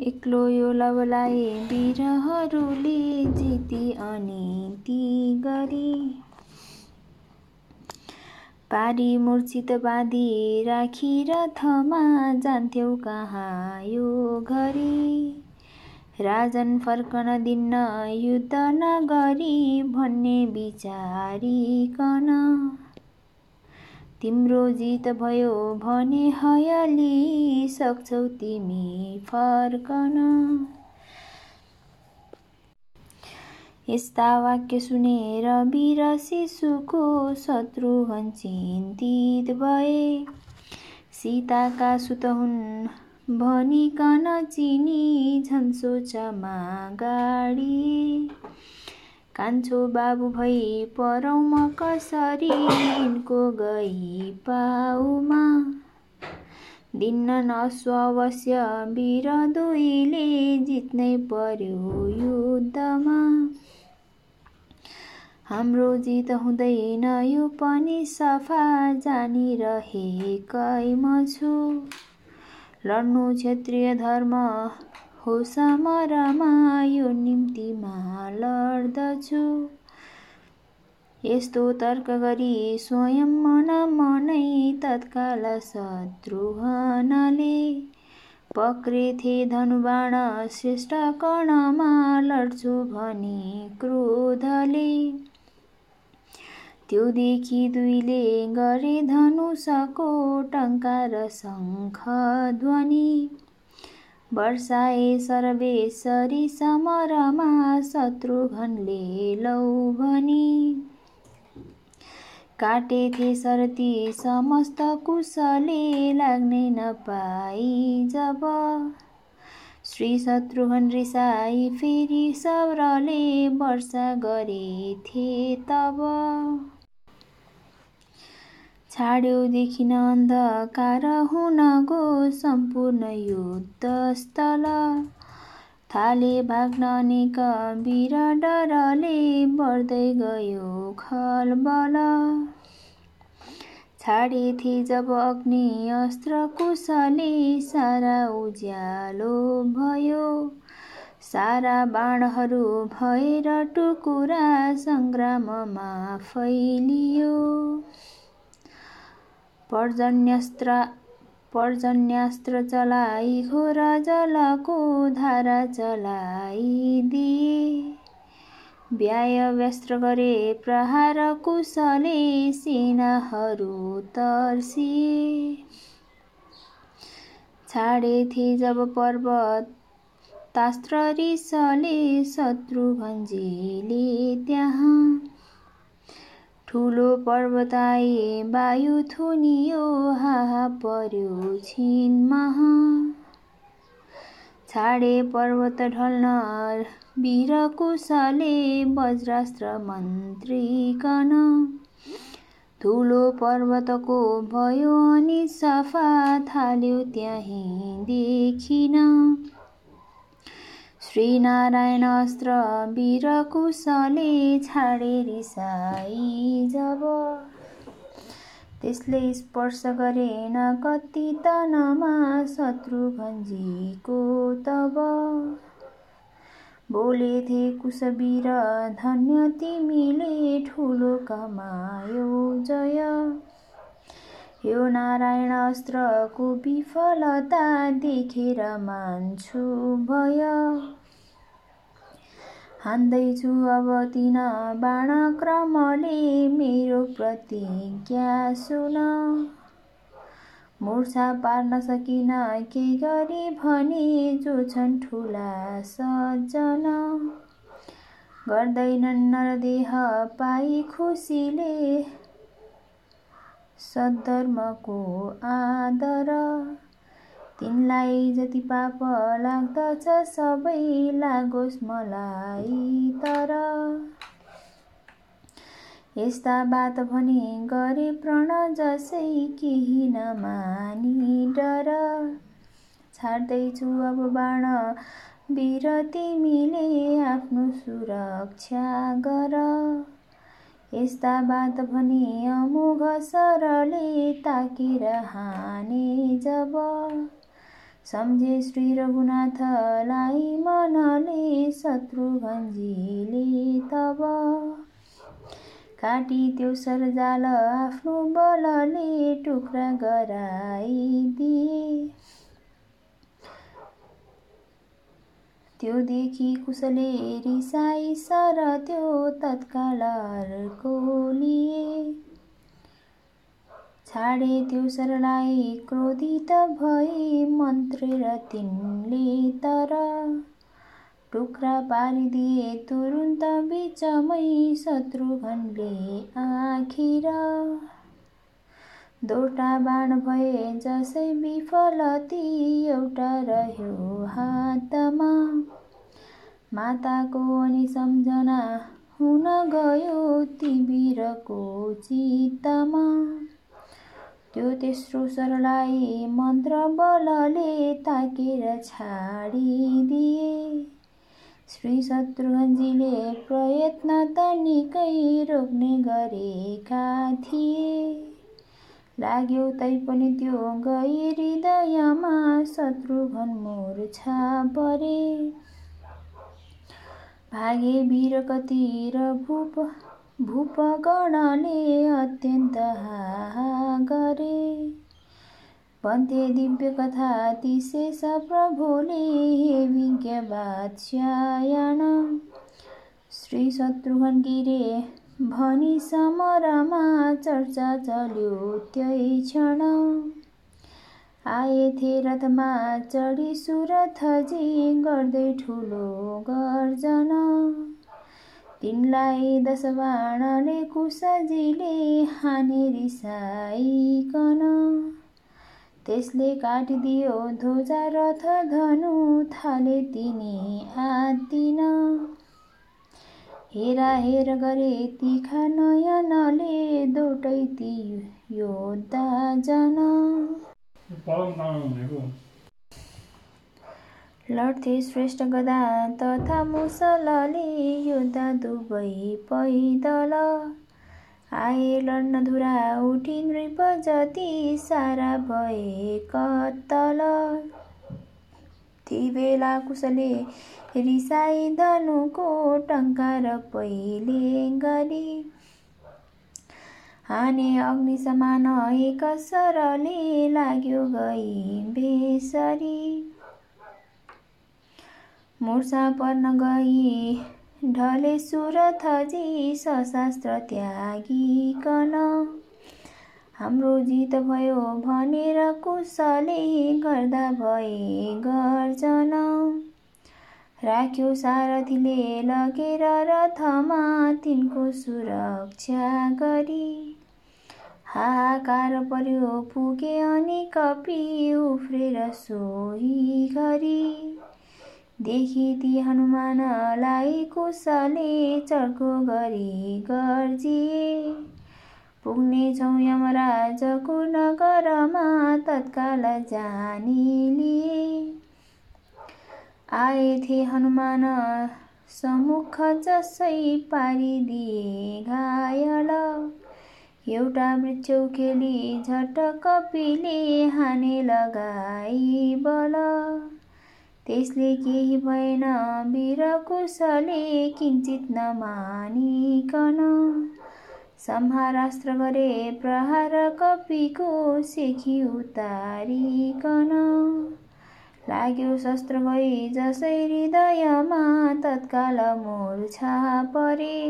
एक्लो यो बिरहरूले जिती अनिति गरी पारी मूर्छित बाँधी राखी रथमा जान्थ्यौ कहाँ यो घरी। राजन फर्कन दिन्न युद्ध नगरी भन्ने विचारिकन तिम्रो जित भयो भने हयली सक्छौ तिमी फर्कन। यस्ता वाक्य सुनेर वीर शिशुको शत्रुघ्न चिन्तित भए। सीताका सुत हुन् भनिकन चिनी झन् सोचमा गाडी। कान्छो बाबु भई परौँ म कसरी यिनको गई पाउमा। दिन्न नस्वश्य वीर दुईले जित्नै पर्यो युद्धमा। हाम्रो जित हुँदैन यो पनि सफा जानिरहेकै म छु। लड्नु क्षेत्रीय धर्म हो समरमा यो निम्तिमा लड्दछु। यस्तो तर्क गरी स्वयं मन मनै तत्काल शत्रुघ्नले पक्रेथे धनुबाण श्रेष्ठ कर्णमा लड्छु भनी क्रोधले। त्यो देखि दुईले गरे धनुषको टङ्कार शङ्ख ध्वनि। वर्षाए सर्वेश्वरी समरमा शत्रुघ्नले लौ भनी। काटेथे सरती समस्त कुशले लाग्नै नपाई जब श्री शत्रुघ्न रिसाई फेरि सौरले वर्षा गरेथे तब। छाड्यो देखिन अन्धकार हुन गो सम्पूर्ण युद्धस्थल। थाले भाग्न अनेक वीर डरले बढ्दै गयो खलबल। छाडेथे जब अग्नि अस्त्र कुशले सारा उज्यालो भयो। सारा बाणहरू भएर टुकुरा सङ्ग्राममा फैलियो। पर्जन्यस्त्र पर्जन्यास्त्र चलाई घोर जलको धारा चलाइदिए व्याय व्यस्त्र गरे प्रहार कुशले सेनाहरू तर्सिए छाडेथे जब पर्वत तास्त्र रिसले शत्रुघ्नजीले त्यहाँ ठुलो पर्वताए वायु थुनियो हाहा पर्यो छिनमहा छाडे पर्वत ढल्न वीर कुशले वज्रास्त्र मन्त्रीकन। ठुलो पर्वतको भयो अनि सफा थाल्यो त्यहीँ देखिन। श्रीनारायण अस्त्र वीर कुशले छाडे रिसाई जब। त्यसले स्पर्श गरेन कति तनमा शत्रुघ्नजीको तब। बोलेथे कुशवीर धन्य तिमीले ठुलो कमायो जय। यो नारायण अस्त्रको विफलता देखेर मान्छु भय। हान्दैछु अब तिन बाणक्रमले मेरो प्रतिज्ञा सुन। मुर्छा पार्न सकिन के गरी भने जो छन् ठुला सज्जन। गर्दैनन् नरदेह पाई खुसीले सद्धर्मको आदर। तिनलाई जति पाप लाग्दछ सबै लागोस् मलाई तर। यस्ता बात भने गरे प्रण जसै केही नमानी डर। छाड्दैछु अब बाण वीर तिमीले आफ्नो सुरक्षा गर। यस्ता बात भने अमोघ सरले ताकेर हाने जब। सम्झे श्री रघुनाथलाई मनले शत्रुघ्नजीले तब। काटी त्यो सरजाल आफ्नो बलले टुक्रा गराइदिए। त्यो देखि कुशले रिसाई सर त्यो तत्काल अर्को छाडे त्यो सरलाई क्रोधित भई मन्त्रेर तिनले तर टुक्रा पारिदिए तुरुन्त बिचमै शत्रुघ्नले आखिर दोटा बाण भए जसै विफल ती एउटा रह्यो हातमा माताको अनि सम्झना हुन गयो ती वीरको चित्तमा त्यो तेस्रो सरलाई मन्त्र बलले ताकेर छाडिदिए। श्री शत्रुघ्नजीले प्रयत्न त निकै रोक्ने गरेका थिए। लाग्यो तैपनि त्यो गई हृदयमा शत्रुघ्न मोर्छा परे। भागे वीर कति र भूप भूपगणले अत्यन्त हाहा गरे भन्थे दिव्य कथा शेष प्रभुले हे विज्ञ बादशायन श्री शत्रुघ्न गिरे भनी समरमा चर्चा चल्यो त्यही क्षण। आएथे रथमा चढी सुरथजी गर्दै ठुलो गर्जन। तिनलाई दश बाणले कुशजीले हाने रिसाइकन त्यसले काटिदियो ध्वजा रथ धनु थाले तिनी आत्तिन हेरा हेर गरे तिखा नयनले दोटै ती योद्धा जन लड्थे श्रेष्ठ गदा तथा मुसलले योद्धा दुवै पैदल। आए लड्न धुरा उठी नृप जति सारा भए कत्तल। ती बेला कुशले रिसाई धनुको टङ्कार पहिले गरी। हाने अग्नि समान एक सरले लाग्यो गई बेसरी मुर्सा पर्न गई ढले सुरथजी सशास्त्र त्यागिकन हाम्रो जित भयो भनेर कुशले गर्दा भए गर्जन। राख्यो सारथीले लगेर रथमा तिनको सुरक्षा गरी। हाहाकार पर्यो पुगे अनि कपी उफ्रेर सोही देखि ती हनुमानलाई कुशले चर्को गरी गर्जिए पुग्नेछौँ यमराजको नगरमा तत्काल जानिलिए आएथे हनुमान सम्मुख जसै पारिदिए घायल। एउटा वृक्ष खेली झट्ट कपिले हाने लगाई बल। त्यसले केही भएन। वीर कुशले किञ्चित नमानिकन संहारास्त्र गरे। प्रहार कपिको सेखी उतारिकन लाग्यो शस्त्र गई। जसै हृदयमा तत्काल मोर्छा परे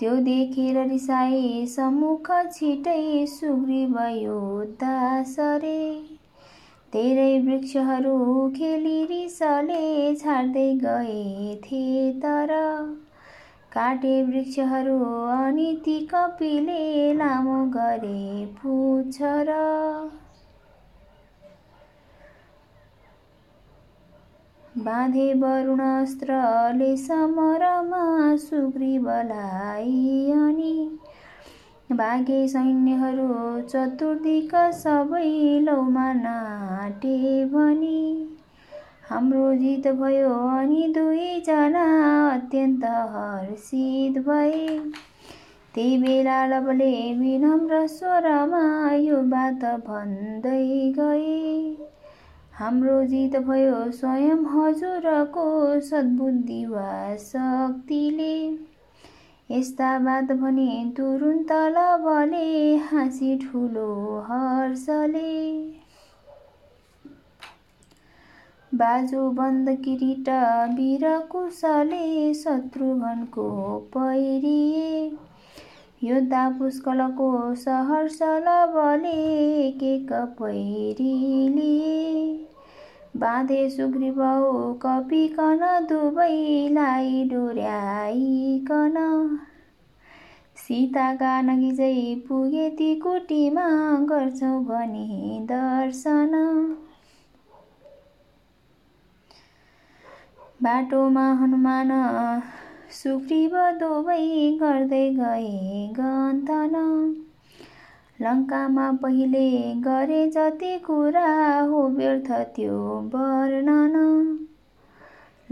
त्यो देखेर रिसाई सम्मुख छिटै सुग्रीव योद्धा सरे धेरै वृक्षहरू खेली रिसले छाड्दै गएथे तर काटे वृक्षहरू अनि ती कपिले लामो गरे पुछ र। बाँधे वरुणास्त्रले समरमा सुग्रीवलाई अनि भागे सैन्यहरू चतुर्दिक सबै लौमा नाटे भनी। हाम्रो जित भयो अनि दुईजना अत्यन्त हर्षित भए। त्यही बेला लबले विनम्र स्वरमा यो बात भन्दै गए। हाम्रो जित भयो स्वयं हजुरको सद्बुद्धि वा शक्तिले। यस्ता बात भने तुरुन्त लबले हाँसी ठुलो हर्षले। बाजु बन्द किरीट वीर कुशले शत्रुघ्नको पैरिए योद्धा पुष्कलको सहर्ष लबले के पैरिले बाँधे सुग्रीबाउ कपिकन दुवैलाई डोर्याइकन सीताका नगिजै पुगे ती कुटीमा गर्छौ भने दर्शन। बाटोमा हनुमान सुग्रीव दुवै गर्दै गए गन्थन लङ्कामा पहिले गरे जति कुरा हो व्यर्थ त्यो वर्णन।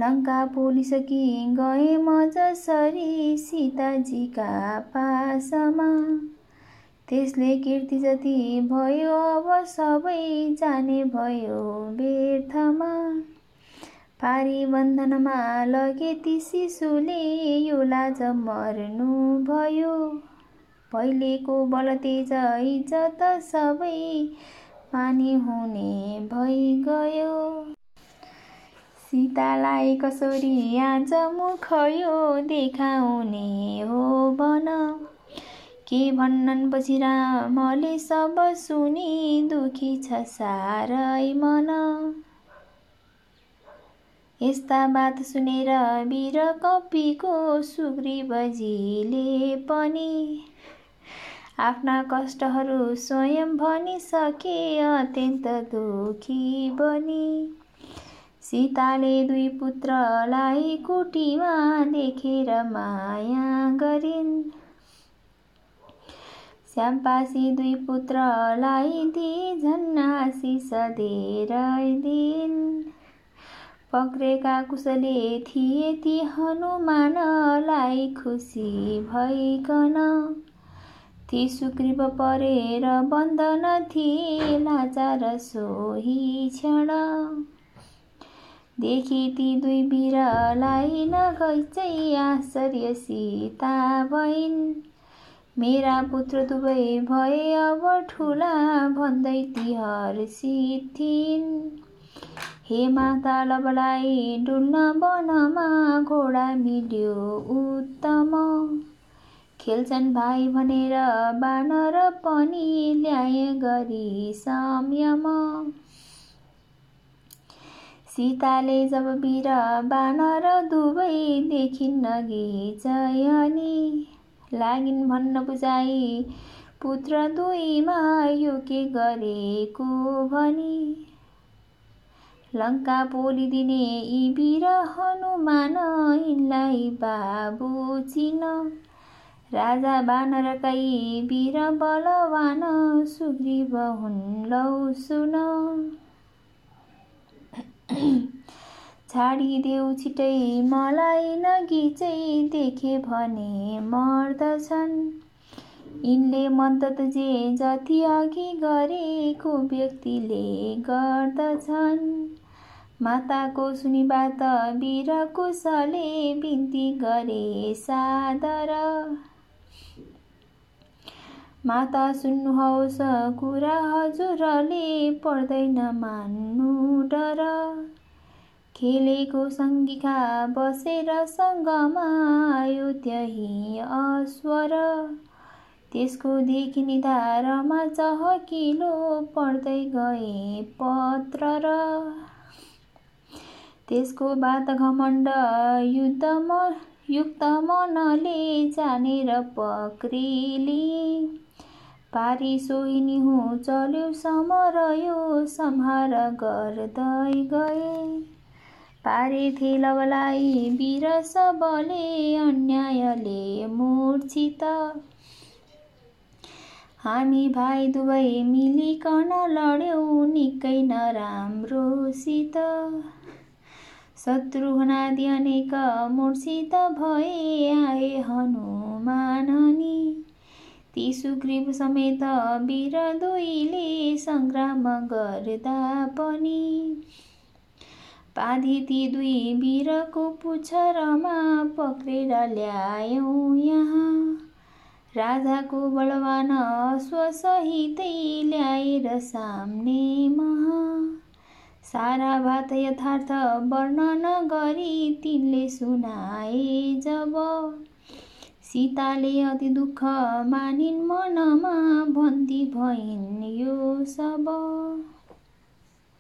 लङ्का पोलिसकी गए म जसरी सीताजीका पासमा। त्यसले कीर्ति जति भयो अब सबै जाने भयो व्यर्थमा। पारी बन्धनमा लगे ती शिशुले यो लाज मर्नु भयो पहिलेको बल तेज इज्जत सबै पानी हुने भइगयो। सीतालाई कसरी आज मुख यो देखाउने हो बन के पछि रामले सब सुनि दुखी छ सारै मन। यस्ता बात सुनेर वीर कपिको सुग्रीवजीले पनि आफ्ना कष्टहरू स्वयं भनिसके अत्यन्त दुखी बनी। सीताले दुई पुत्रलाई कुटीमा देखेर माया गरिन्। श्यामपासी दुई पुत्रलाई दिए झन् आशिष धेरै दिन। पक्रेका कुशले थिए ती हनुमानलाई खुसी भइकन। ती सुग्रीव परेर बन्दन थिए लाचार सोही क्षण। देखि ती दुई बिरलाई नगैचै आश्चर्य सीता भइन् मेरा पुत्र दुवै भए अब ठुला भन्दै ती थिइन् हे माता लबलाई डुल्न वनमा घोडा मिल्यो उत्तम। खेल्छन् भाइ भनेर बानर पनि ल्याए गरी संयम सीताले जब वीर बानर दुवै देखिन् नगी जयनी लागिन् भन्न बुझाइ पुत्र दुईमा यो के गरेको भनी? लङ्का पोलिदिने यी वीर हनुमान यिनलाई बाबु चिन। राजा बानरकै वीर बलवान सुग्रीव हुन् लौ सुन छाडिदेऊ छिटै मलाई नगिचै देखे भने मर्दछन्। यिनले मद्दत जे जति अघि गरेको व्यक्तिले गर्दछन्। माताको सुनि बात वीर कुशले बिन्ती गरे सादर। माता सुन्नुहोस् कुरा हजुरले पर्दैन मान्नु डर। खेलेको सङ्गीका बसेर सङ्गमा आयो त्यही अस्वर। त्यसको देखि निधारमा चहकिलो पर्दै गए पत्र र। त्यसको बात घमण्ड युद्ध म युक्त मनले जानेर पक्रिली। पारी सोहिनी हुँ चल्यो समरयो सम्हार गर्दै गए। पारे थेलवलाई वीर सबले अन्यायले मूर्छित। हामी भाइ दुवै मिलिकन लड्यौँ निकै नराम्रोसित शत्रुघ्नादि अनेक मूर्छित भए आए हनुमानजी माननी ती सुग्रीव समेत वीर दुईले सङ्ग्राम गर्दा पनि। पाधी ती दुई वीरको पुच्छरमा पक्रेर ल्यायौँ यहाँ। राजाको बलवान स्वसहितै ल्याएर सामने महा। सारा बात यथार्थ वर्णन गरी तिनले सुनाए जब सीताले अति दुःख मानिन् मनमा भन्दी भइन् यो सब।